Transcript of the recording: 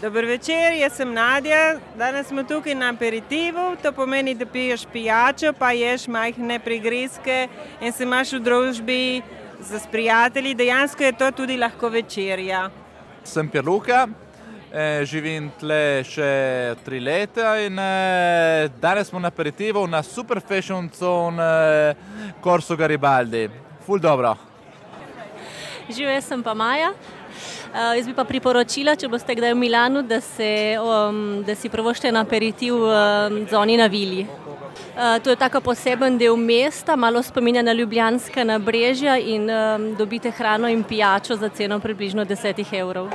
Dober večer, jaz sem Nadja. Danes smo tukaj na aperitivu, to pomeni, da piješ pijačo, pa ješ majhne prigrizke in se imaš v družbi z prijatelji. Dejansko je to tudi lahko večerja. Sem Pierluca, eh, živim tle še tri leta in eh, danes smo na aperitivu na Super Fashion Zone eh, Corso Garibaldi. Ful dobro. Živijo, jaz sem pa Maja. Uh, jaz bi pa priporočila, če boste kdaj v Milanu, da, se, um, da si prvošte na aperitiv um, zoni na Vili. Uh, to je tako poseben del mesta, malo spominja na Ljubljanska nabrežja in um, dobite hrano in pijačo za ceno približno 10 evrov.